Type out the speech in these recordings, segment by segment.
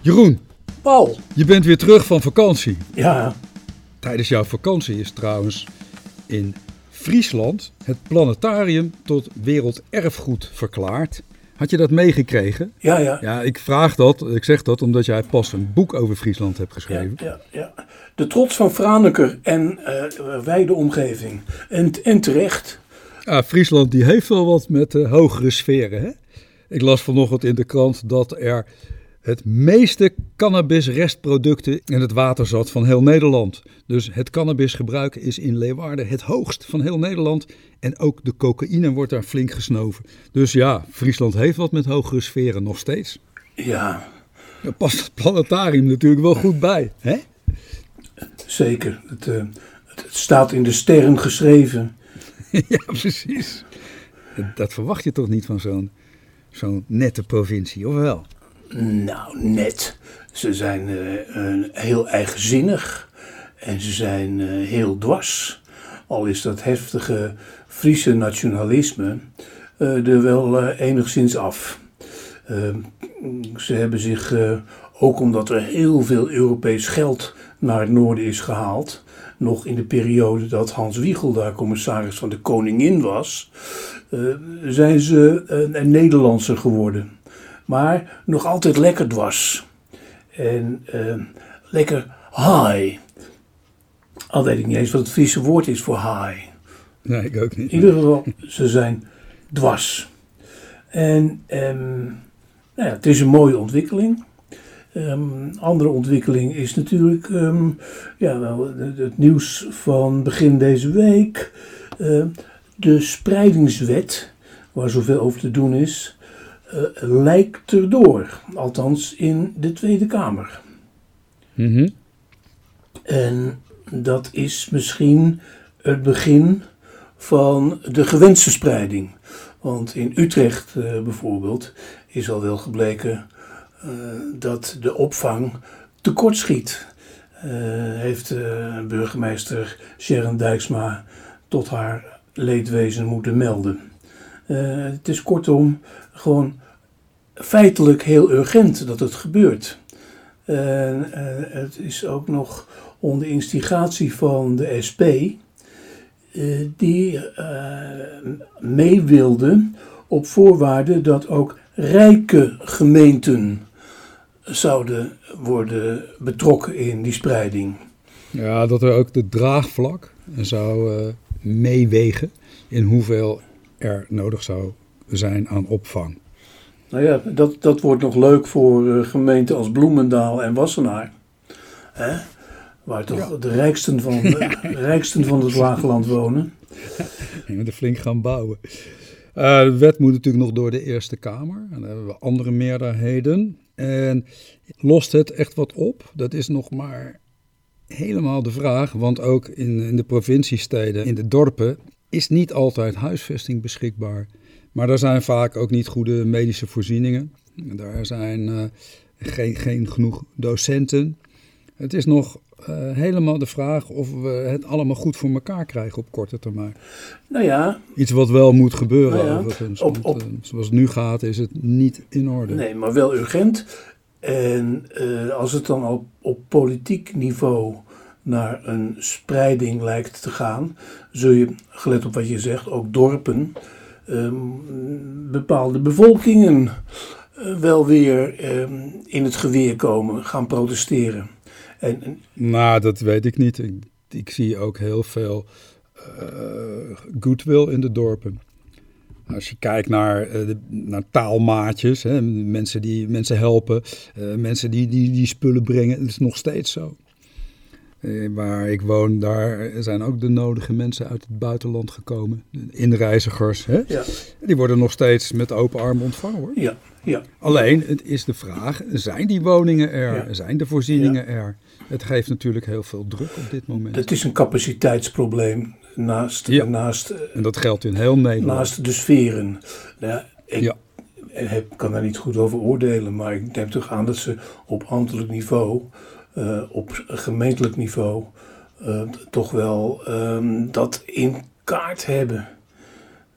Jeroen, Paul. je bent weer terug van vakantie. Ja, Tijdens jouw vakantie is trouwens in Friesland het planetarium tot werelderfgoed verklaard. Had je dat meegekregen? ja, ja. Ja, ik vraag dat, ik zeg dat omdat jij pas een boek over Friesland hebt geschreven. Ja, ja. De trots van Franeker en eh wijde omgeving. En, en terecht. Ja, Friesland die heeft wel wat met eh, hogere sferen. Hè? Ik las vanochtend in de krant dat er het meeste cannabisrestproducten in het water zat van heel Nederland. Dus het cannabisgebruik is in Leeuwarden het hoogst van heel Nederland. En ook de cocaïne wordt daar flink gesnoven. Dus ja, Friesland heeft wat met hogere sferen nog steeds. Ja, Daar past het planetarium natuurlijk wel goed bij. Hè? zeker. Het, eh, het, staat in de sterren geschreven. ja, precies. Dat, dat verwacht je toch niet van zo'n zo'n nette provincie, of wel? Nou, net. Ze zijn eh, heel eigenzinnig. En ze zijn eh, heel dwars. Al is dat heftige Friese nationalisme eh, er wel enigszins af. Eh, ze hebben zich, ook omdat er heel veel Europees geld naar het noorden is gehaald, nog in de periode dat Hans Wiegel daar commissaris van de Koningin was, zijn ze een, Nederlandser geworden. Maar nog altijd lekker dwars. En eh, lekker high. Al weet ik niet eens wat het Friese woord is voor high. Nee, ik ook niet. In ieder geval, ze zijn dwars. En ehm, nou ja, het is een mooie ontwikkeling. Ehm andere ontwikkeling is natuurlijk ehm, ja, wel, het, nieuws van begin deze week. De spreidingswet, waar zoveel over te doen is, eh, lijkt erdoor. Althans in de Tweede Kamer. Mhm. En dat is misschien het begin van de gewenste spreiding. Want in Utrecht eh, bijvoorbeeld is al wel gebleken eh, dat de opvang tekortschiet. Eh heeft burgemeester Sharon Dijksma tot haar leedwezen moeten melden. Het is kortom gewoon feitelijk heel urgent dat het gebeurt. En eh, het is ook nog onder instigatie van de SP, eh, die eh, mee wilden op voorwaarde dat ook rijke gemeenten zouden worden betrokken in die spreiding. Ja, dat er ook de draagvlak zou eh, meewegen in hoeveel er nodig zou zijn aan opvang. Nou ja, dat, dat wordt nog leuk voor eh, gemeenten als Bloemendaal en Wassenaar. Hè? Waar toch Ja. de rijksten van, de rijksten van het Wageland wonen. Je moet er flink gaan bouwen. Eh, de wet moet natuurlijk nog door de Eerste Kamer. En dan hebben we andere meerderheden. En lost het echt wat op? Dat is nog maar helemaal de vraag. Want ook in, in de provinciesteden, in de dorpen, is niet altijd huisvesting beschikbaar. Maar daar zijn vaak ook niet goede medische voorzieningen. Daar zijn eh, geen, geen genoeg docenten. Het is nog eh, helemaal de vraag of we het allemaal goed voor elkaar krijgen op korte termijn. Nou ja, Iets wat wel moet gebeuren Nou ja, overigens. op- want, eh, zoals het nu gaat is het niet in orde. nee, maar wel urgent. En als het dan op, op politiek niveau naar een spreiding lijkt te gaan, zul je, gelet op wat je zegt, ook dorpen, ehm, bepaalde bevolkingen eh, wel weer ehm, in het geweer komen, gaan protesteren. En, Nou, dat weet ik niet. Ik, ik zie ook heel veel eh, goodwill in de dorpen. Als je kijkt naar, eh, naar taalmaatjes, hè, mensen die mensen helpen, mensen die, die die spullen brengen, het is nog steeds zo. Eh, waar ik woon, daar zijn ook de nodige mensen uit het buitenland gekomen. Inreizigers, hè? ja, die worden nog steeds met open armen ontvangen hoor. ja, ja. Alleen, het is de vraag, zijn die woningen er? Ja. Zijn de voorzieningen er? Het geeft natuurlijk heel veel druk op dit moment. Het is een capaciteitsprobleem naast, Ja. naast, eh, En dat geldt in heel Nederland. naast de sferen. Nou, ja, ik Ja. heb, kan daar niet goed over oordelen, maar ik neem toch aan dat ze op ambtelijk niveau, eh, op gemeentelijk niveau, eh, toch wel ehm, dat in kaart hebben.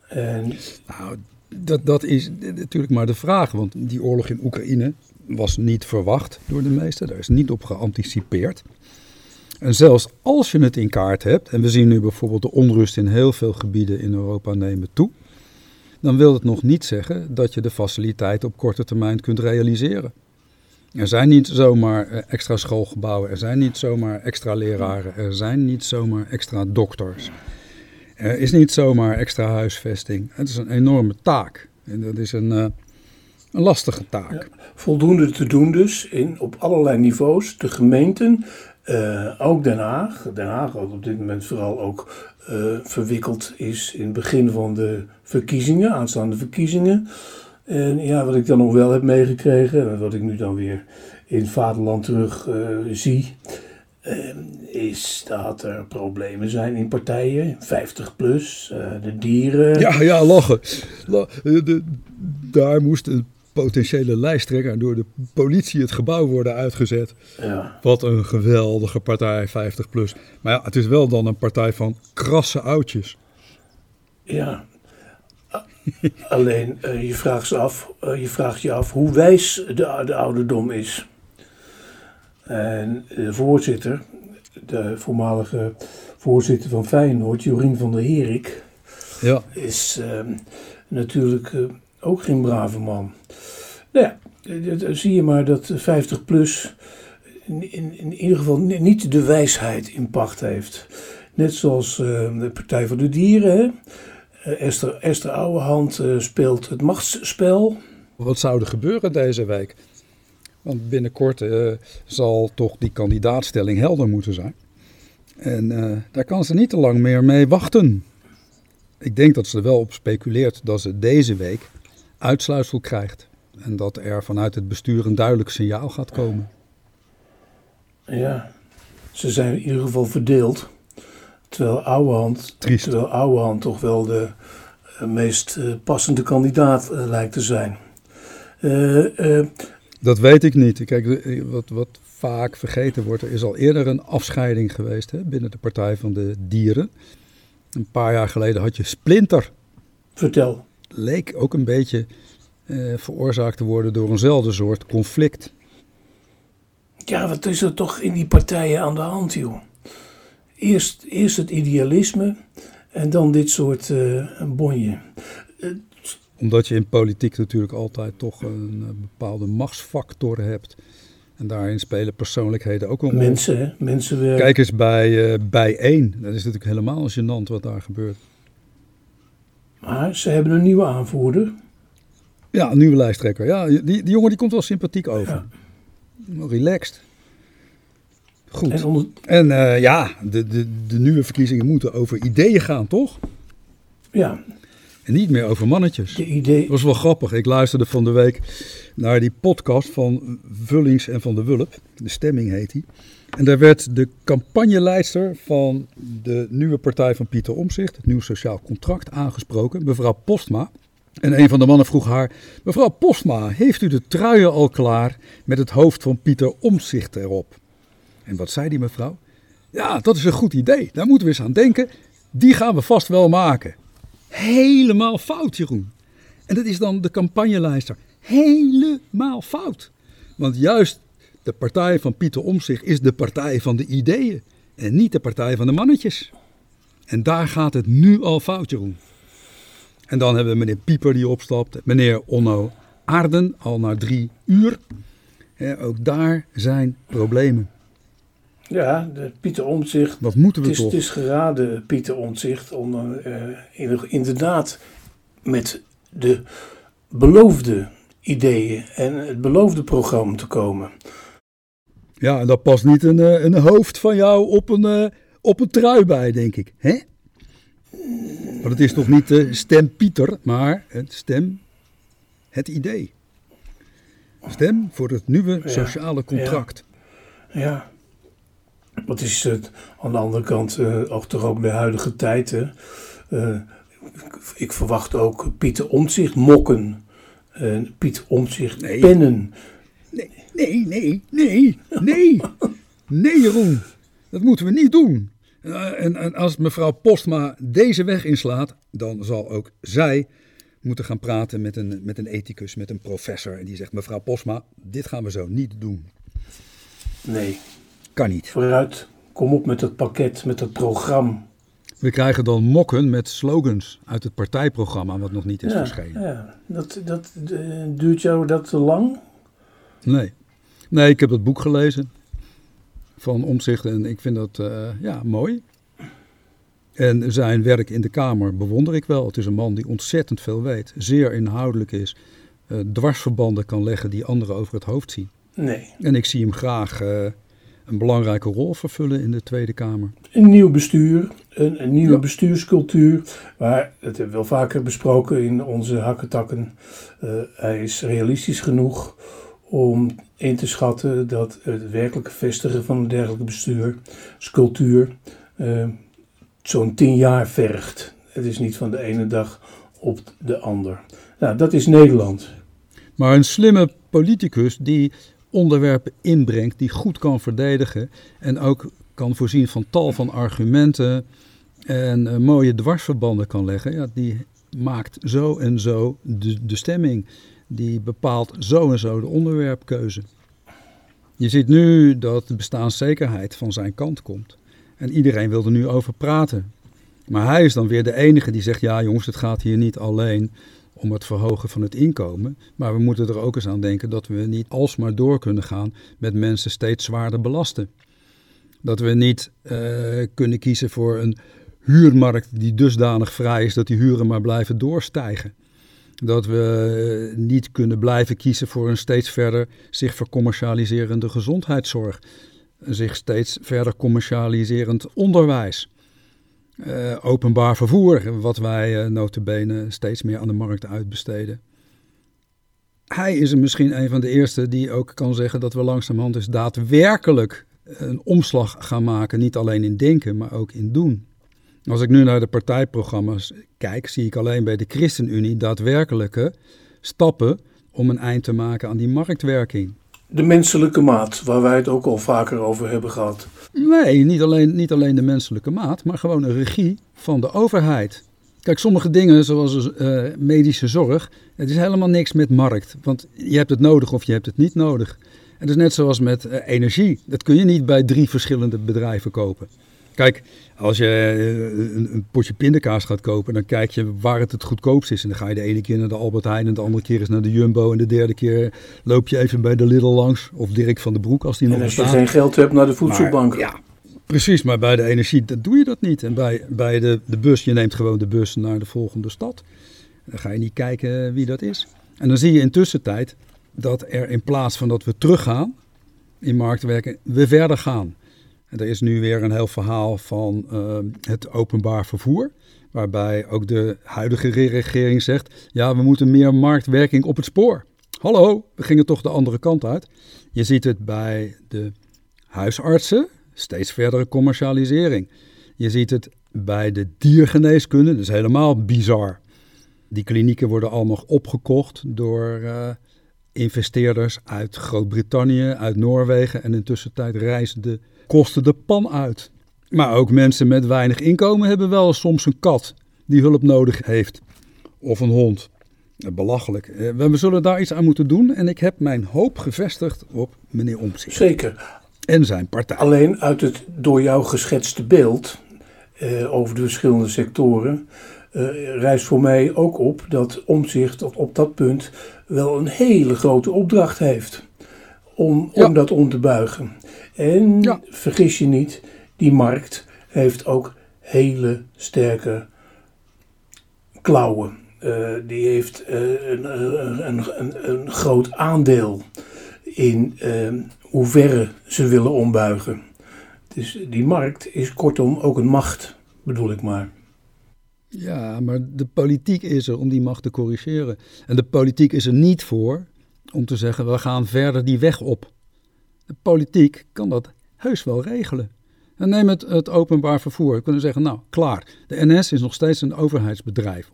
En Nou, dat, dat is natuurlijk maar de vraag. Want die oorlog in Oekraïne was niet verwacht door de meesten, daar is niet op geanticipeerd. En zelfs als je het in kaart hebt, en we zien nu bijvoorbeeld de onrust in heel veel gebieden in Europa nemen toe, dan wil het nog niet zeggen dat je de faciliteit op korte termijn kunt realiseren. Er zijn niet zomaar eh, extra schoolgebouwen, er zijn niet zomaar extra leraren, er zijn niet zomaar extra dokters. Er is niet zomaar extra huisvesting. Het is een enorme taak. En dat is een, uh, een lastige taak. Voldoende te doen dus in, op allerlei niveaus. De gemeenten, uh, ook Den Haag. Den Haag wat op dit moment vooral ook uh, verwikkeld is in het begin van de verkiezingen, aanstaande verkiezingen. En ja, wat ik dan nog wel heb meegekregen, wat ik nu dan weer in het vaderland terug uh, zie, uh, is dat er problemen zijn in partijen, 50 plus, uh, de dieren. Ja, ja, lachen. De, daar moest een potentiële lijsttrekker door de politie het gebouw worden uitgezet. Ja. Wat een geweldige partij, 50 plus. Maar ja, het is wel dan een partij van krasse oudjes. Ja, Alleen uh, je, vraagt je, af, uh, je vraagt je af hoe wijs de, de ouderdom is. En de voorzitter, de voormalige voorzitter van Feyenoord, Jorien van der Herik, ja. is uh, natuurlijk eh, ook geen brave man. Nou ja, zie je maar dat 50 plus in, in, in ieder geval niet de wijsheid in pacht heeft. Net zoals de Partij voor de Dieren. Hè? Eh, Esther, Esther Ouwehand uh, speelt het machtsspel. Wat zou er gebeuren deze week? Want binnenkort uh, zal toch die kandidaatstelling helder moeten zijn. En uh, daar kan ze niet te lang meer mee wachten. Ik denk dat ze er wel op speculeert dat ze deze week uitsluitsel krijgt. En dat er vanuit het bestuur een duidelijk signaal gaat komen. Ja, ze zijn in ieder geval verdeeld. Terwijl Ouwehand, terwijl Ouwehand toch wel de uh, meest uh, passende kandidaat uh, lijkt te zijn. dat weet ik niet. Kijk, wat, wat vaak vergeten wordt, er is al eerder een afscheiding geweest hè, binnen de Partij van de Dieren. Een paar jaar geleden had je Splinter. Vertel. Leek ook een beetje veroorzaakt te worden door eenzelfde soort conflict. Ja, wat is er toch in die partijen aan de hand, joh? Eerst, eerst het idealisme en dan dit soort uh, bonje. Omdat je in politiek natuurlijk altijd toch een, bepaalde machtsfactor hebt. En daarin spelen persoonlijkheden ook een rol. Mensen, hè? Mensen Kijk eens bij, uh, bij één. Dat is natuurlijk helemaal gênant wat daar gebeurt. Maar ze hebben een nieuwe aanvoerder. Ja, een nieuwe lijsttrekker. Ja, die, die jongen die komt wel sympathiek over. Ja. Relaxed. Goed. En, onder... en uh, ja, de, de, de nieuwe verkiezingen moeten over ideeën gaan, toch? Ja. En niet meer over mannetjes. De idee... Dat was wel grappig. Ik luisterde van de week naar die podcast van Vullings en van de Wulp. De stemming heet die. En daar werd de campagneleidster van de nieuwe partij van Pieter Omzicht, het Nieuw Sociaal Contract, aangesproken, mevrouw Postma. En een van de mannen vroeg haar: Mevrouw Postma, heeft u de truien al klaar met het hoofd van Pieter Omzicht erop? En wat zei die mevrouw? Ja, dat is een goed idee. Daar moeten we eens aan denken. Die gaan we vast wel maken. Helemaal fout, Jeroen. En dat is dan de campagnelijster. Helemaal fout. Want juist de partij van Pieter Omtzigt is de partij van de ideeën. En niet de partij van de mannetjes. En daar gaat het nu al fout, Jeroen. En dan hebben we meneer Pieper die opstapt. Meneer Onno Aarden al na drie uur. ook daar zijn problemen. Ja, de Pieter Omtzigt. Wat moeten we het is, Het is geraden, Pieter Omtzigt, om uh, inderdaad met de beloofde ideeën en het beloofde programma te komen. Ja, en daar past niet een, eh, een hoofd van jou op een, uh, op een trui bij, denk ik. Hè? Want het is toch niet de stem Pieter, maar het stem, het idee. Stem voor het nieuwe sociale contract. ja. ja. Wat is het aan de andere kant uh, ook toch ook bij huidige tijden. Uh, ik verwacht ook Pieter Omtzigt mokken. Uh, Pieter Omtzigt nee. pennen. Nee, nee, nee, nee, nee. nee, Jeroen. Dat moeten we niet doen. En, en als mevrouw Postma deze weg inslaat, dan zal ook zij moeten gaan praten met een, met een ethicus, met een professor. En die zegt, mevrouw Posma, dit gaan we zo niet doen. Nee. Kan niet. Vooruit, kom op met het pakket, met het programma. We krijgen dan mokken met slogans uit het partijprogramma, wat nog niet is verschenen. Ja, dat, dat uh, duurt jou dat te lang? Nee. Nee, ik heb het boek gelezen van Omzicht en ik vind dat uh, ja, mooi. En zijn werk in de Kamer bewonder ik wel. Het is een man die ontzettend veel weet, zeer inhoudelijk is, uh, dwarsverbanden kan leggen die anderen over het hoofd zien. Nee. En ik zie hem graag uh, een belangrijke rol vervullen in de Tweede Kamer. Een nieuw bestuur, een, een nieuwe ja. bestuurscultuur, waar het hebben we wel vaker besproken in onze hakketakken. Uh, hij is realistisch genoeg om in te schatten dat het werkelijke vestigen van een dergelijke bestuurscultuur uh, zo'n tien jaar vergt. Het is niet van de ene dag op de ander. Nou, dat is Nederland. Maar een slimme politicus die onderwerpen inbrengt, die goed kan verdedigen en ook kan voorzien van tal van argumenten en uh, mooie dwarsverbanden kan leggen, ja, die maakt zo en zo de, de stemming. Die bepaalt zo en zo de onderwerpkeuze. Je ziet nu dat de bestaanszekerheid van zijn kant komt. En iedereen wil er nu over praten. Maar hij is dan weer de enige die zegt: ja, jongens, het gaat hier niet alleen om het verhogen van het inkomen. Maar we moeten er ook eens aan denken dat we niet alsmaar door kunnen gaan met mensen steeds zwaarder belasten. Dat we niet uh, kunnen kiezen voor een huurmarkt die dusdanig vrij is dat die huren maar blijven doorstijgen. Dat we niet kunnen blijven kiezen voor een steeds verder zich vercommercialiserende gezondheidszorg. Zich steeds verder commercialiserend onderwijs. Uh, openbaar vervoer, wat wij uh, notabene steeds meer aan de markt uitbesteden. Hij is misschien een van de eerste die ook kan zeggen dat we langzamerhand dus daadwerkelijk een omslag gaan maken. Niet alleen in denken, maar ook in doen. Als ik nu naar de partijprogramma's kijk, zie ik alleen bij de ChristenUnie daadwerkelijke stappen om een eind te maken aan die marktwerking. De menselijke maat, waar wij het ook al vaker over hebben gehad. Nee, niet alleen, niet alleen de menselijke maat, maar gewoon een regie van de overheid. Kijk, sommige dingen, zoals uh, medische zorg, het is helemaal niks met markt. Want je hebt het nodig of je hebt het niet nodig. Het is net zoals met uh, energie. Dat kun je niet bij drie verschillende bedrijven kopen. Kijk, als je een, een, potje pindakaas gaat kopen, dan kijk je waar het het goedkoopst is. En dan ga je de ene keer naar de Albert Heijn en de andere keer eens naar de Jumbo. En de derde keer loop je even bij de Lidl langs. Of Dirk van den Broek als die en nog bestaat. als je geen geld hebt, naar de voedselbank. Maar, ja, precies. Maar bij de energie dat doe je dat niet. En bij, bij de, de bus, je neemt gewoon de bus naar de volgende stad. Dan ga je niet kijken wie dat is. En dan zie je intussen tijd dat er in plaats van dat we teruggaan in marktwerken, we verder gaan. Er is nu weer een heel verhaal van uh, het openbaar vervoer. Waarbij ook de huidige regering zegt: ja, we moeten meer marktwerking op het spoor. Hallo, we gingen toch de andere kant uit. Je ziet het bij de huisartsen, steeds verdere commercialisering. Je ziet het bij de diergeneeskunde, dat is helemaal bizar. Die klinieken worden allemaal opgekocht door uh, investeerders uit Groot-Brittannië, uit Noorwegen. En intussen tijd reizen de kosten de pan uit. Maar ook mensen met weinig inkomen hebben wel soms een kat die hulp nodig heeft. Of een hond. Belachelijk. We zullen daar iets aan moeten doen. En ik heb mijn hoop gevestigd op meneer Omtzigt. Zeker. En zijn partij. Alleen uit het door jou geschetste beeld eh, over de verschillende sectoren. Uh, rijst voor mij ook op dat Omzicht op, op dat punt wel een hele grote opdracht heeft. Om, ja. om dat om te buigen. En ja. vergis je niet, die markt heeft ook hele sterke klauwen. Uh, die heeft uh, een, een, een, een, groot aandeel in uh, hoeverre ze willen ombuigen. Dus die markt is kortom ook een macht, bedoel ik maar. Ja, maar de politiek is er om die macht te corrigeren. En de politiek is er niet voor om te zeggen, we gaan verder die weg op. Politiek kan dat heus wel regelen. En neem het, het openbaar vervoer. We kunnen zeggen, nou, klaar. De NS is nog steeds een overheidsbedrijf.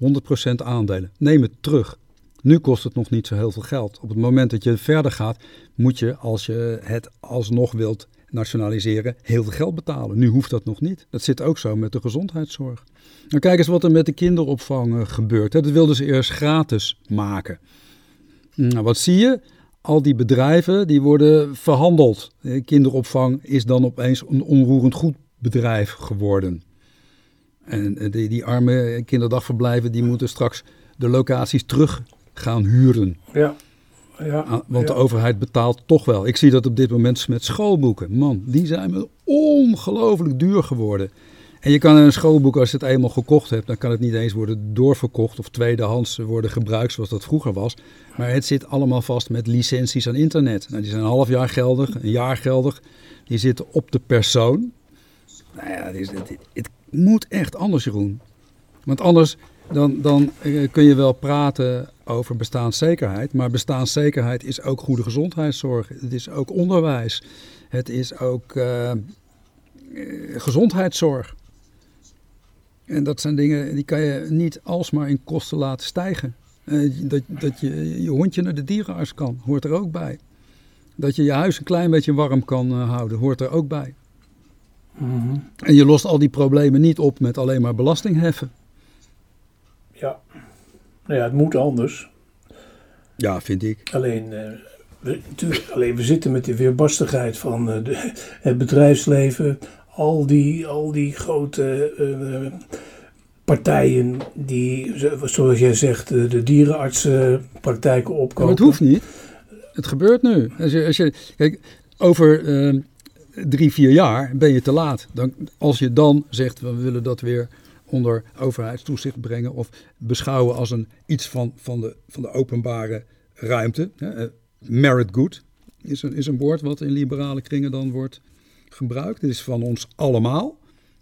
100% aandelen. Neem het terug. Nu kost het nog niet zo heel veel geld. Op het moment dat je verder gaat, moet je, als je het alsnog wilt nationaliseren, heel veel geld betalen. Nu hoeft dat nog niet. Dat zit ook zo met de gezondheidszorg. Nou, kijk eens wat er met de kinderopvang gebeurt. Dat wilden ze eerst gratis maken. Nou, wat zie je? Al die bedrijven die worden verhandeld. Kinderopvang is dan opeens een onroerend goed bedrijf geworden. En die, die arme kinderdagverblijven die moeten straks de locaties terug gaan huren. Ja. Ja, Ah, Want ja. de overheid betaalt toch wel. Ik zie dat op dit moment met schoolboeken. Man, die zijn ongelooflijk duur geworden. En je kan een schoolboek, als je het eenmaal gekocht hebt, dan kan het niet eens worden doorverkocht of tweedehands worden gebruikt zoals dat vroeger was. Maar het zit allemaal vast met licenties aan internet. Nou, die zijn een half jaar geldig, een jaar geldig. Die zitten op de persoon. Nou ja, het, is- het, het moet echt anders, Jeroen. Want anders dan, dan eh, kun je wel praten over bestaanszekerheid. Maar bestaanszekerheid is ook goede gezondheidszorg. Het is ook onderwijs. Het is ook eh, eh, gezondheidszorg. En dat zijn dingen die kan je niet alsmaar in kosten laten stijgen. Eh, dat, dat je je hondje naar de dierenarts kan, hoort er ook bij. Dat je je huis een klein beetje warm kan eh, houden, hoort er ook bij. Mhm. En je lost al die problemen niet op met alleen maar belasting heffen. ja. Nou ja, het moet anders. Ja, vind ik. Alleen, eh, we, natuurlijk, alleen we zitten met de weerbarstigheid van de, het bedrijfsleven. Al die, al die grote eh, partijen die, zo- zoals jij zegt, de dierenartsenpraktijken Maar opkopen. het hoeft niet. Het gebeurt nu. Als je, als je, kijk, over eh, drie, vier jaar ben je te laat. Dan, als je dan zegt, we willen dat weer onder overheidstoezicht brengen of beschouwen als een, iets van, van, de, van de openbare ruimte. Hè, eh, merit good is een, is een woord wat in liberale kringen dan wordt gebruikt. Het is van ons allemaal.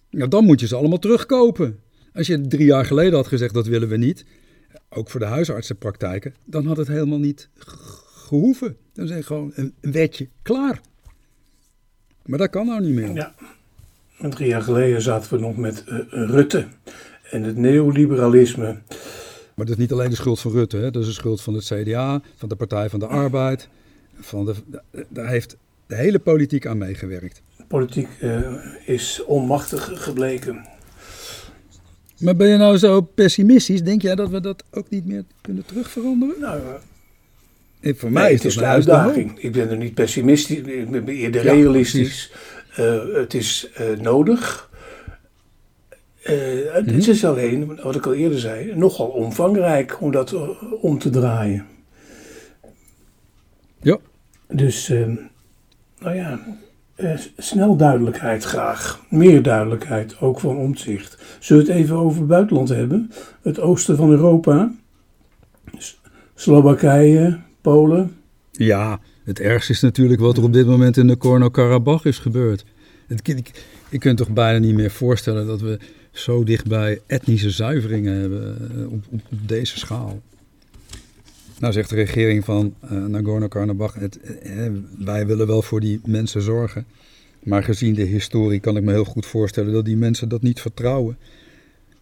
Nou, dan moet je ze allemaal terugkopen. Als je drie jaar geleden had gezegd dat willen we niet, ook voor de huisartsenpraktijken, dan had het helemaal niet ge- gehoeven. Dan is gewoon een een wetje klaar. Maar dat kan nou niet meer. Ja. En drie jaar geleden zaten we nog met eh, Rutte en het neoliberalisme. Maar dat is niet alleen de schuld van Rutte. Hè. Dat is de schuld van het CDA, van de Partij van de Arbeid. Van de, daar heeft de hele politiek aan meegewerkt. Politiek eh, is onmachtig gebleken. Maar ben je nou zo pessimistisch? Denk jij dat we dat ook niet meer kunnen terugveranderen? Nou, eh, Eh, Voor Nee, mij is het is de nou uitdaging. Ik ben er niet pessimistisch, ik ben eerder Ja, realistisch. Eh, het is nodig. Het Mhm. het is alleen, wat ik al eerder zei, nogal omvangrijk om dat om te draaien. Ja. Dus, eh, nou ja, eh, snel duidelijkheid graag. Meer duidelijkheid, ook van omzicht. Zullen we het even over het buitenland hebben? Het oosten van Europa. Slowakije, Polen. Ja, het ergste is natuurlijk wat er op dit moment in de Nagorno-Karabakh is gebeurd. Ik, je kunt toch bijna niet meer voorstellen dat we zo dichtbij etnische zuiveringen hebben eh, op, op deze schaal. Nou zegt de regering van eh Nagorno-Karabakh, het, eh, wij willen wel voor die mensen zorgen. Maar gezien de historie kan ik me heel goed voorstellen dat die mensen dat niet vertrouwen.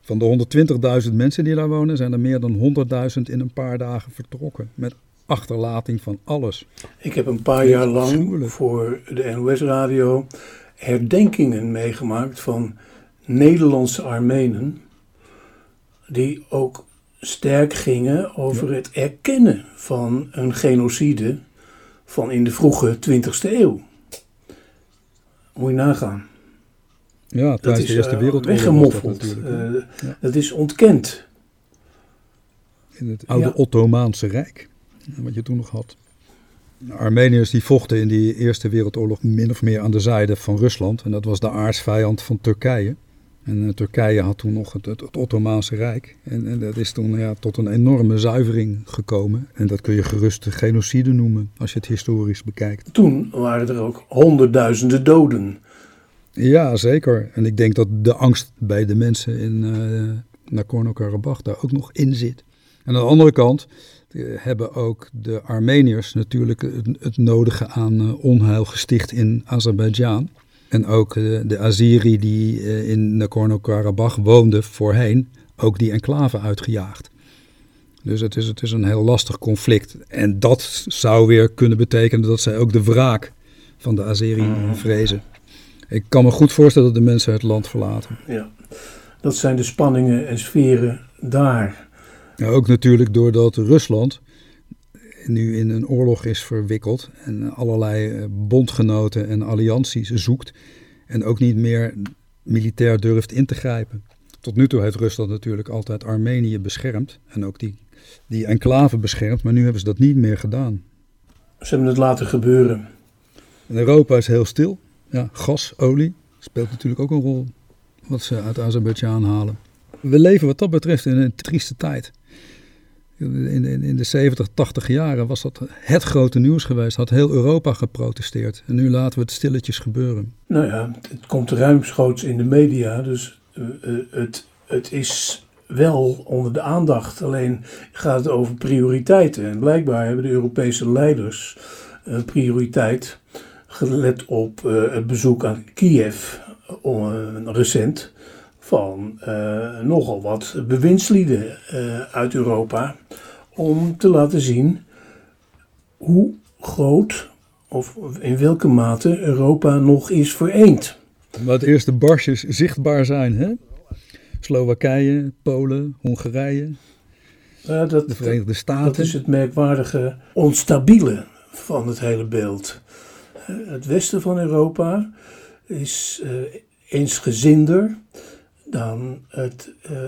Van de 120.000 mensen die daar wonen, zijn er meer dan 100.000 in een paar dagen vertrokken. Met achterlating van alles. Ik heb een paar jaar lang voor de NOS-radio herdenkingen meegemaakt van Nederlandse Armenen. Die ook sterk gingen over het erkennen van een genocide van in de vroege 20e eeuw. Moet je nagaan. Ja, Dat tijdens is de Eerste eh, Wereldoorlog dat weggemoffeld. hè. Eh, Ja. Dat is ontkend. in het oude ja. Ottomaanse Rijk, wat je toen nog had. Armeniërs die vochten in die Eerste Wereldoorlog min of meer aan de zijde van Rusland. En dat was de aardsvijand van Turkije. En eh, Turkije had toen nog het, het, het Ottomaanse Rijk. En, en dat is toen ja, tot een enorme zuivering gekomen. En dat kun je gerust de genocide noemen, als je het historisch bekijkt. Toen waren er ook honderdduizenden doden. Ja, zeker. En ik denk dat de angst bij de mensen in eh Nagorno-Karabakh daar ook nog in zit. En aan de andere kant eh, hebben ook de Armeniërs natuurlijk het, het nodige aan onheil gesticht in Azerbeidzjan. En ook eh, de Azeri die eh, in Nagorno-Karabakh woonden voorheen, ook die enclave uitgejaagd. Dus het is, het is een heel lastig conflict. En dat zou weer kunnen betekenen dat zij ook de wraak van de Azeri-vrezen. Ik kan me goed voorstellen dat de mensen het land verlaten. Ja, dat zijn de spanningen en sferen daar. Ja, ook natuurlijk doordat Rusland nu in een oorlog is verwikkeld en allerlei eh, bondgenoten en allianties zoekt en ook niet meer militair durft in te grijpen. Tot nu toe heeft Rusland natuurlijk altijd Armenië beschermd en ook die, die enclave beschermd, maar nu hebben ze dat niet meer gedaan. Ze hebben het laten gebeuren. En Europa is heel stil. Ja, gas, olie speelt natuurlijk ook een rol wat ze uit Azerbeidzjan halen. We leven wat dat betreft in een trieste tijd. In, in, in de 70, 80 jaren was dat het grote nieuws geweest. Had heel Europa geprotesteerd. En nu laten we het stilletjes gebeuren. Nou ja, het komt ruimschoots in de media. Dus uh, het, het is wel onder de aandacht. Alleen gaat het over prioriteiten. En blijkbaar hebben de Europese leiders uh, prioriteit gelet op het bezoek aan Kiev recent van uh, nogal wat bewindslieden uh, uit Europa om te laten zien hoe groot of in welke mate Europa nog is vereend. Wat de eerste barsjes zichtbaar zijn, hè? Slowakije, Polen, Hongarije, uh, dat, de Verenigde Staten. Dat is het merkwaardige onstabiele van het hele beeld. het westen van Europa is eensgezinder dan het uh,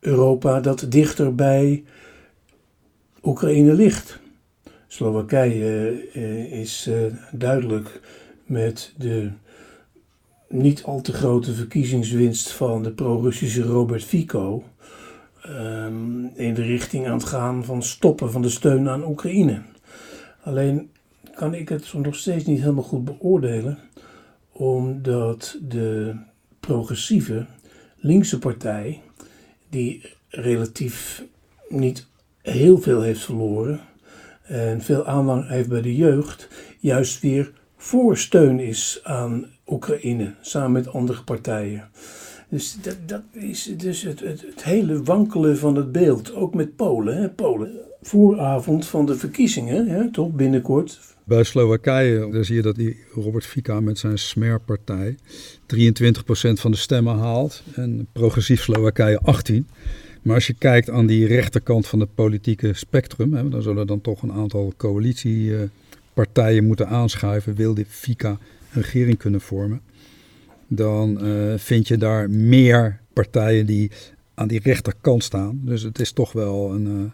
Europa dat dichter bij Oekraïne ligt. Slowakije uh, is uh, duidelijk met de niet al te grote verkiezingswinst van de pro-Russische Robert Fico um, in de richting aan het gaan van stoppen van de steun aan Oekraïne. Alleen kan ik het nog steeds niet helemaal goed beoordelen, omdat de progressieve linkse partij, die relatief niet heel veel heeft verloren en veel aanhang heeft bij de jeugd, juist weer voor steun is aan Oekraïne, samen met andere partijen. Dus dat, dat is dus het, het, het, hele wankelen van het beeld, ook met Polen. Hè? Polen, vooravond van de verkiezingen, hè, toch binnenkort, bij Slowakije daar zie je dat die Robert Fica met zijn Smer-partij 23% van de stemmen haalt en progressief Slowakije 18. Maar als je kijkt aan die rechterkant van het politieke spectrum, hè, dan zullen dan toch een aantal coalitiepartijen moeten aanschuiven, wil die Fica een regering kunnen vormen. Dan uh, vind je daar meer partijen die aan die rechterkant staan. Dus het is toch wel een, uh,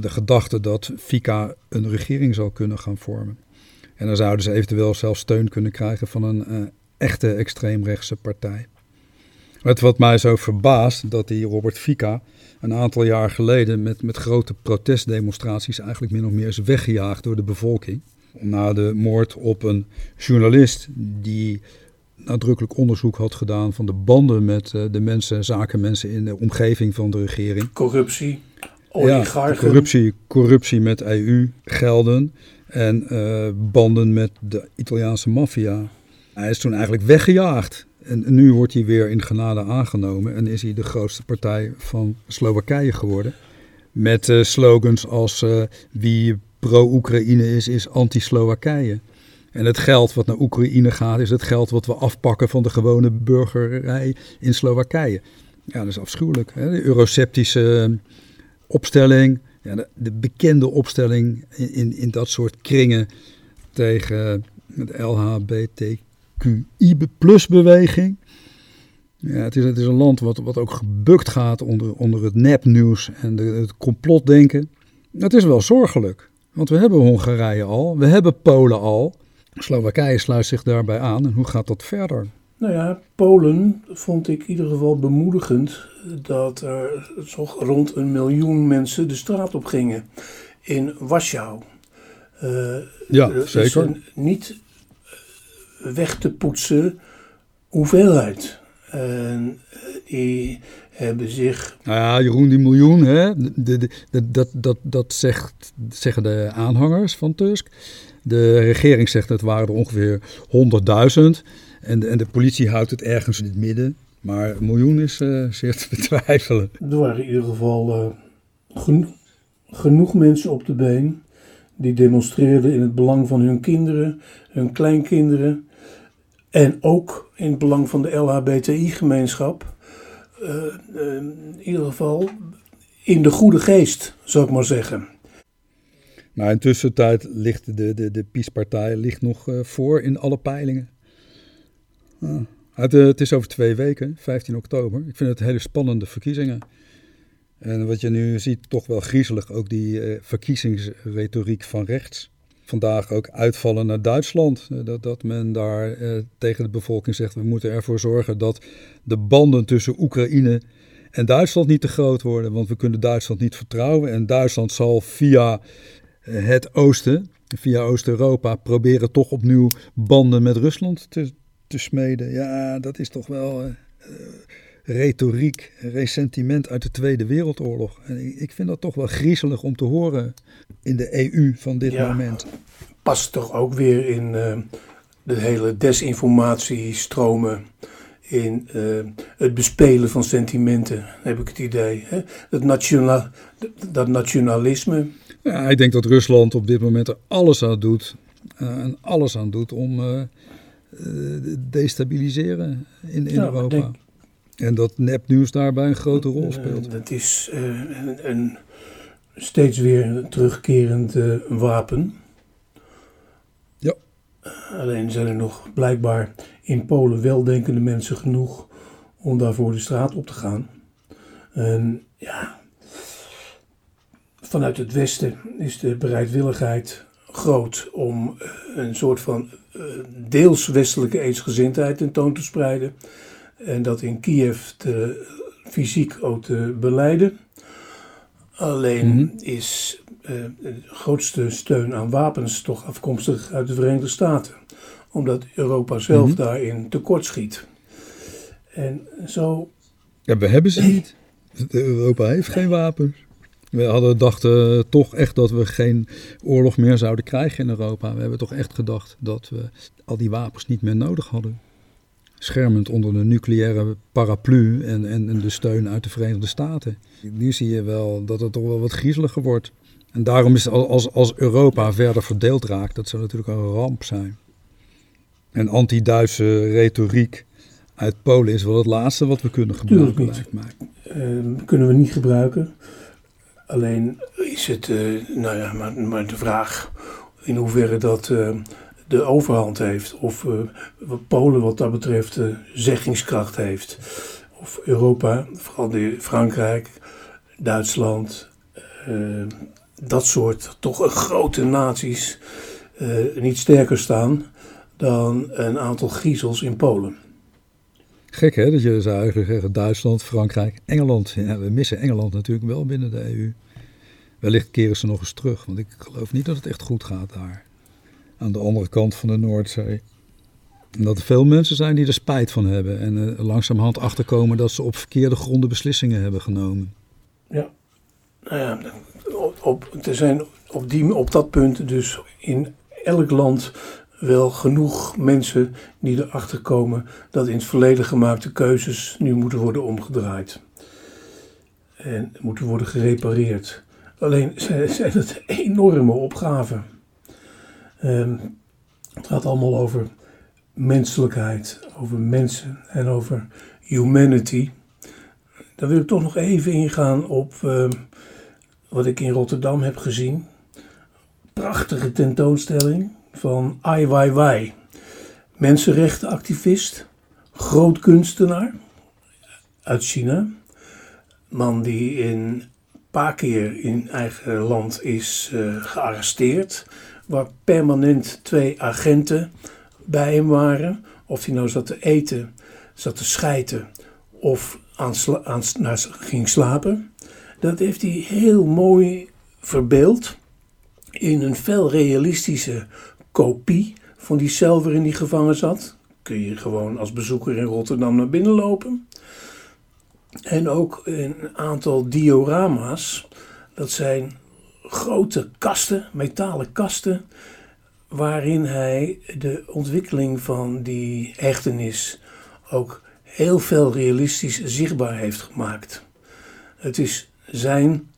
de gedachte dat Fica een regering zou kunnen gaan vormen. En dan zouden ze eventueel zelfs steun kunnen krijgen van een uh, echte extreemrechtse partij. Het wat mij zo verbaast, dat die Robert Fica een aantal jaar geleden met, met grote protestdemonstraties eigenlijk min of meer is weggejaagd door de bevolking. Na de moord op een journalist die nadrukkelijk onderzoek had gedaan van de banden met uh, de mensen, zakenmensen in de omgeving van de regering. Corruptie. Ja, corruptie, corruptie met EU-gelden en uh, banden met de Italiaanse maffia. Hij is toen eigenlijk weggejaagd. En nu wordt hij weer in genade aangenomen en is hij de grootste partij van Slowakije geworden. Met uh, slogans als uh, wie pro-Oekraïne is, is anti-Slowakije. En het geld wat naar Oekraïne gaat, is het geld wat we afpakken van de gewone burgerij in Slowakije. Ja, dat is afschuwelijk. Hè? De euroceptische opstelling, ja, de, de, bekende opstelling in, in, in, dat soort kringen tegen de LHBTQI-beweging. Ja, het, is, het is een land wat, wat ook gebukt gaat onder, onder het nepnieuws en de, het complotdenken. Het is wel zorgelijk, want we hebben Hongarije al, we hebben Polen al. Slowakije sluit zich daarbij aan en hoe gaat dat verder? Nou ja, Polen vond ik in ieder geval bemoedigend dat er toch rond een miljoen mensen de straat op gingen in Warschau. Uh, ja, zeker. Niet weg te poetsen hoeveelheid. En die hebben zich. Nou ja, Jeroen, die miljoen, hè, de, de, de, dat, dat, dat zegt, zeggen de aanhangers van Tusk. De regering zegt dat het waren er ongeveer 100.000. En de, en de politie houdt het ergens in het midden. Maar een miljoen is uh, zeer te betwijfelen. Er waren in ieder geval uh, genoeg mensen op de been die demonstreerden in het belang van hun kinderen, hun kleinkinderen en ook in het belang van de LHBTI-gemeenschap. Uh, uh, in ieder geval in de goede geest, zou ik maar zeggen. Maar intussen tijd ligt de, de, de PiS-partij ligt nog voor in alle peilingen. Ah. Het, is over twee weken, 15 oktober. Ik vind het hele spannende verkiezingen. En wat je nu ziet, toch wel griezelig, ook die uh, verkiezingsretoriek van rechts. Vandaag ook uitvallen naar Duitsland. Uh, dat, dat men daar tegen de bevolking zegt, we moeten ervoor zorgen dat de banden tussen Oekraïne en Duitsland niet te groot worden. Want we kunnen Duitsland niet vertrouwen. En Duitsland zal via het oosten, via Oost-Europa, proberen toch opnieuw banden met Rusland te, te smeden. Ja, dat is toch wel retoriek, resentiment uit de Tweede Wereldoorlog. En ik vind dat toch wel griezelig om te horen in de EU van dit ja, moment. Past toch ook weer in uh, de hele desinformatiestromen, in uh, het bespelen van sentimenten, heb ik het idee. Hè? Nationaal, dat nationalisme. Ja, ik denk dat Rusland op dit moment er alles aan doet, uh, en alles aan doet om destabiliseren in, in ja, Europa. Denk, en dat nepnieuws daarbij een grote rol speelt. Dat is uh, een, een, steeds weer terugkerend uh, wapen. Ja. alleen zijn er nog blijkbaar in Polen weldenkende mensen genoeg om daarvoor de straat op te gaan. En ja, vanuit het Westen is de bereidwilligheid groot om een soort van deels westelijke eensgezindheid tentoon te spreiden en dat in Kiev te, fysiek ook te beleiden. Alleen mm -hmm. is uh, de grootste steun aan wapens toch afkomstig uit de Verenigde Staten. Omdat Europa zelf mm -hmm. daarin tekortschiet. En zo... Ja, we hebben ze niet. Europa heeft geen wapens. We hadden dachten toch echt dat we geen oorlog meer zouden krijgen in Europa. We hebben toch echt gedacht dat we al die wapens niet meer nodig hadden schermend onder de nucleaire paraplu en, en, en, de steun uit de Verenigde Staten. Nu zie je wel dat het toch wel wat griezeliger wordt. En daarom is als, als Europa verder verdeeld raakt, dat zou natuurlijk een ramp zijn. En anti-Duitse retoriek uit Polen is wel het laatste wat we kunnen gebruiken, lijkt mij. Uh, kunnen we niet gebruiken. Alleen is het, uh, nou ja, maar, de vraag in hoeverre dat uh, de overhand heeft. Of uh, Polen wat dat betreft zeggingskracht heeft. Of Europa, vooral de Frankrijk, Duitsland, dat soort toch grote naties niet sterker staan dan een aantal griezels in Polen. Gek hè, dat je zou eigenlijk zeggen Duitsland, Frankrijk, Engeland. Ja, we missen Engeland natuurlijk wel binnen de EU. Wellicht keren ze nog eens terug, want ik geloof niet dat het echt goed gaat daar aan de andere kant van de Noordzee. En dat er veel mensen zijn die er spijt van hebben en uh, langzamerhand achterkomen dat ze op verkeerde gronden beslissingen hebben genomen. Ja, nou ja, er zijn op, die, op dat punt dus in elk land wel genoeg mensen die erachter komen dat in het verleden gemaakte keuzes nu moeten worden omgedraaid. En moeten worden gerepareerd. Alleen zijn het enorme opgaven. Um, het gaat allemaal over menselijkheid, over mensen en over humanity. Dan wil ik toch nog even ingaan op uh, wat ik in Rotterdam heb gezien. Prachtige tentoonstelling van Ai Weiwei. Mensenrechtenactivist, groot kunstenaar uit China. Man die in paar keer in eigen land is uh, gearresteerd waar permanent twee agenten bij hem waren. Of hij nou zat te eten, zat te schijten of aan, aan naar, ging slapen. Dat heeft hij heel mooi verbeeld in een fel realistische kopie van die cel waarin hij gevangen zat. Kun je gewoon als bezoeker in Rotterdam naar binnen lopen. En ook een aantal diorama's. Dat zijn grote kasten, metalen kasten, waarin hij de ontwikkeling van die hechtenis ook heel veel realistisch zichtbaar heeft gemaakt. Het is zijn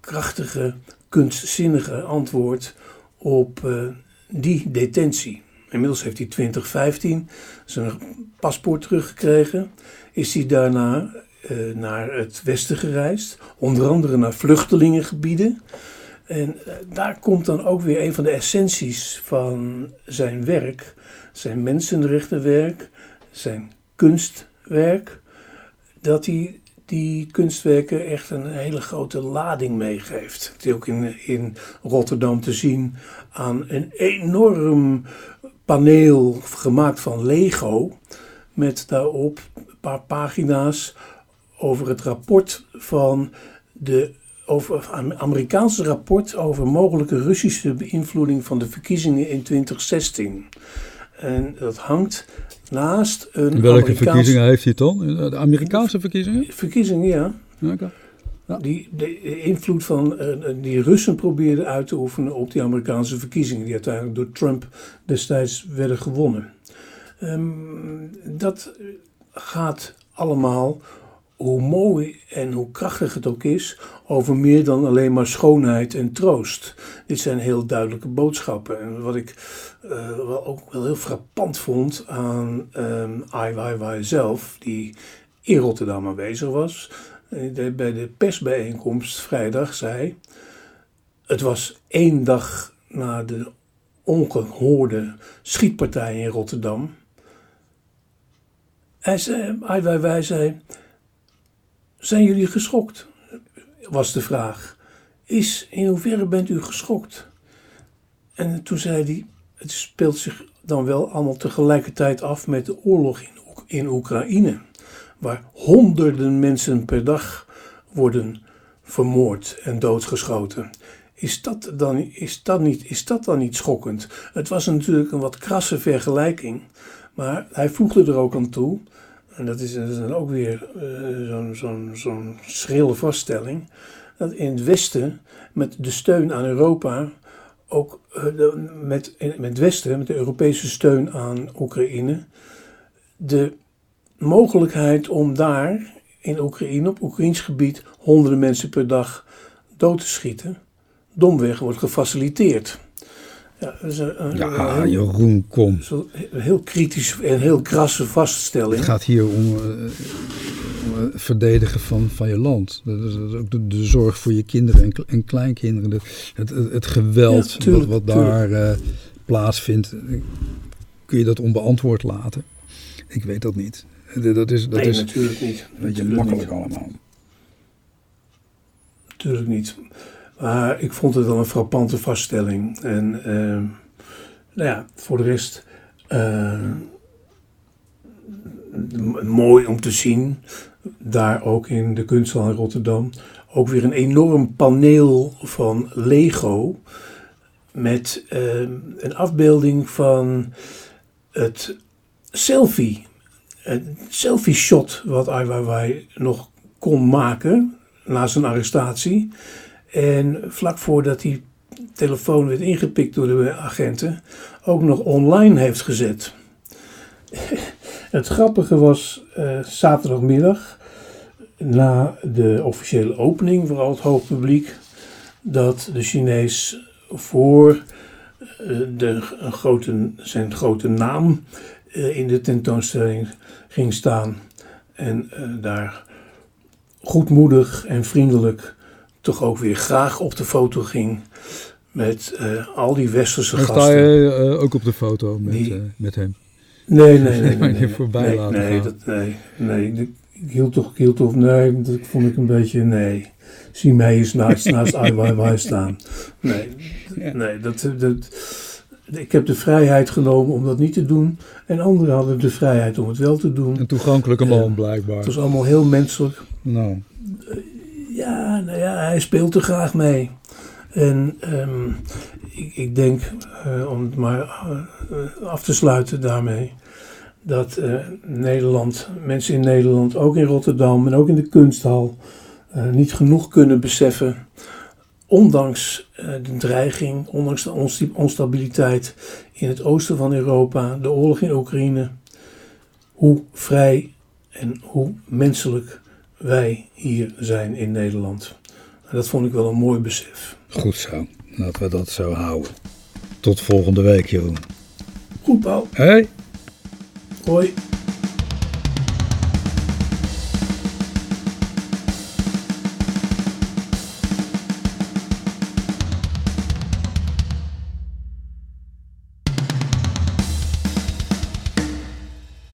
krachtige, kunstzinnige antwoord op uh, die detentie. Inmiddels heeft hij 2015 zijn paspoort teruggekregen. Is hij daarna uh, naar het westen gereisd, onder andere naar vluchtelingengebieden. En uh, daar komt dan ook weer een van de essenties van zijn werk, zijn mensenrechtenwerk, zijn kunstwerk, dat hij die kunstwerken echt een hele grote lading meegeeft. Het is ook in, in Rotterdam te zien aan een enorm paneel gemaakt van Lego. Met daarop een paar pagina's over het rapport van de over Amerikaanse rapport over mogelijke Russische beïnvloeding van de verkiezingen in 2016. En dat hangt naast een. Welke verkiezingen heeft hij dan? De Amerikaanse verkiezingen? Verkiezingen, ja. Okay. ja. Die, de invloed van uh, die Russen probeerden uit te oefenen op die Amerikaanse verkiezingen, die uiteindelijk door Trump destijds werden gewonnen. Um, dat gaat allemaal hoe mooi en hoe krachtig het ook is, over meer dan alleen maar schoonheid en troost. Dit zijn heel duidelijke boodschappen. En wat ik uh, wel ook wel heel frappant vond aan um, zelf, die in Rotterdam aanwezig was, de, bij de persbijeenkomst vrijdag zei: Het was één dag na de ongehoorde schietpartij in Rotterdam. Hij zei zijn jullie geschokt? Was de vraag. Is, in hoeverre bent u geschokt? En toen zei hij, het speelt zich dan wel allemaal tegelijkertijd af met de oorlog in, in Oekraïne. Waar honderden mensen per dag worden vermoord en doodgeschoten. Is dat, dan, is, dat niet, is dat dan niet schokkend? Het was natuurlijk een wat krasse vergelijking, maar hij voegde er ook aan toe en dat is, dan ook weer uh, zo'n zo'n schrille vaststelling, dat in het Westen met de steun aan Europa, ook de, met, met het Westen, met de Europese steun aan Oekraïne, de mogelijkheid om daar in Oekraïne, op Oekraïns gebied, honderden mensen per dag dood te schieten, domweg wordt gefaciliteerd. Ja, een, ja heel, Jeroen, kom. Een heel kritisch en heel krasse vaststelling. Het gaat hier om, uh, om het verdedigen van, van je land. Dat is, ook de, de, zorg voor je kinderen en, en kleinkinderen. Het, het, het geweld ja, tuurlijk, wat, wat daar uh, plaatsvindt. Kun je dat onbeantwoord laten? Ik weet dat niet. Dat is, dat nee, is natuurlijk niet. Weet je, makkelijk niet. allemaal. Natuurlijk niet. Maar ik vond het wel een frappante vaststelling. En uh, nou ja, voor de rest uh, mooi om te zien. Daar ook in de kunsthal in Rotterdam. Ook weer een enorm paneel van Lego. Met uh, een afbeelding van het selfie. Een selfie shot wat Ai nog kon maken na zijn arrestatie. En vlak voordat die telefoon werd ingepikt door de agenten, ook nog online heeft gezet. Het grappige was uh, zaterdagmiddag, na de officiële opening voor al het hoofdpubliek, dat de Chinees voor uh, de, grote, zijn grote naam uh, in de tentoonstelling ging staan. En daar goedmoedig en vriendelijk toch ook weer graag op de foto ging met uh, al die westerse Dan gasten. sta je uh, ook op de foto met, die... uh, met hem? Nee, nee, nee. nee, nee, voorbij nee, laten nee, dat, nee, nee. Ik, hield toch, ik hield toch, nee, dat vond ik een beetje, nee. Zie mij eens naast, naast Weiwei staan. Nee, nee, dat, dat, ik heb de vrijheid genomen om dat niet te doen. En anderen hadden de vrijheid om het wel te doen. Een toegankelijke man, blijkbaar. Het was allemaal heel menselijk. Nou, nou ja, hij speelt er graag mee. En ehm, ik, ik denk, eh, om het maar eh, af te sluiten daarmee, dat eh, Nederland, mensen in Nederland, ook in Rotterdam en ook in de kunsthal, niet genoeg kunnen beseffen, ondanks de dreiging, ondanks de onsta- onstabiliteit in het oosten van Europa, de oorlog in Oekraïne, hoe vrij en hoe menselijk wij hier zijn in Nederland. En dat vond ik wel een mooi besef. goed zo. Laten we dat zo houden. tot volgende week, Jeroen. Goed, Paul. Hey. Hoi.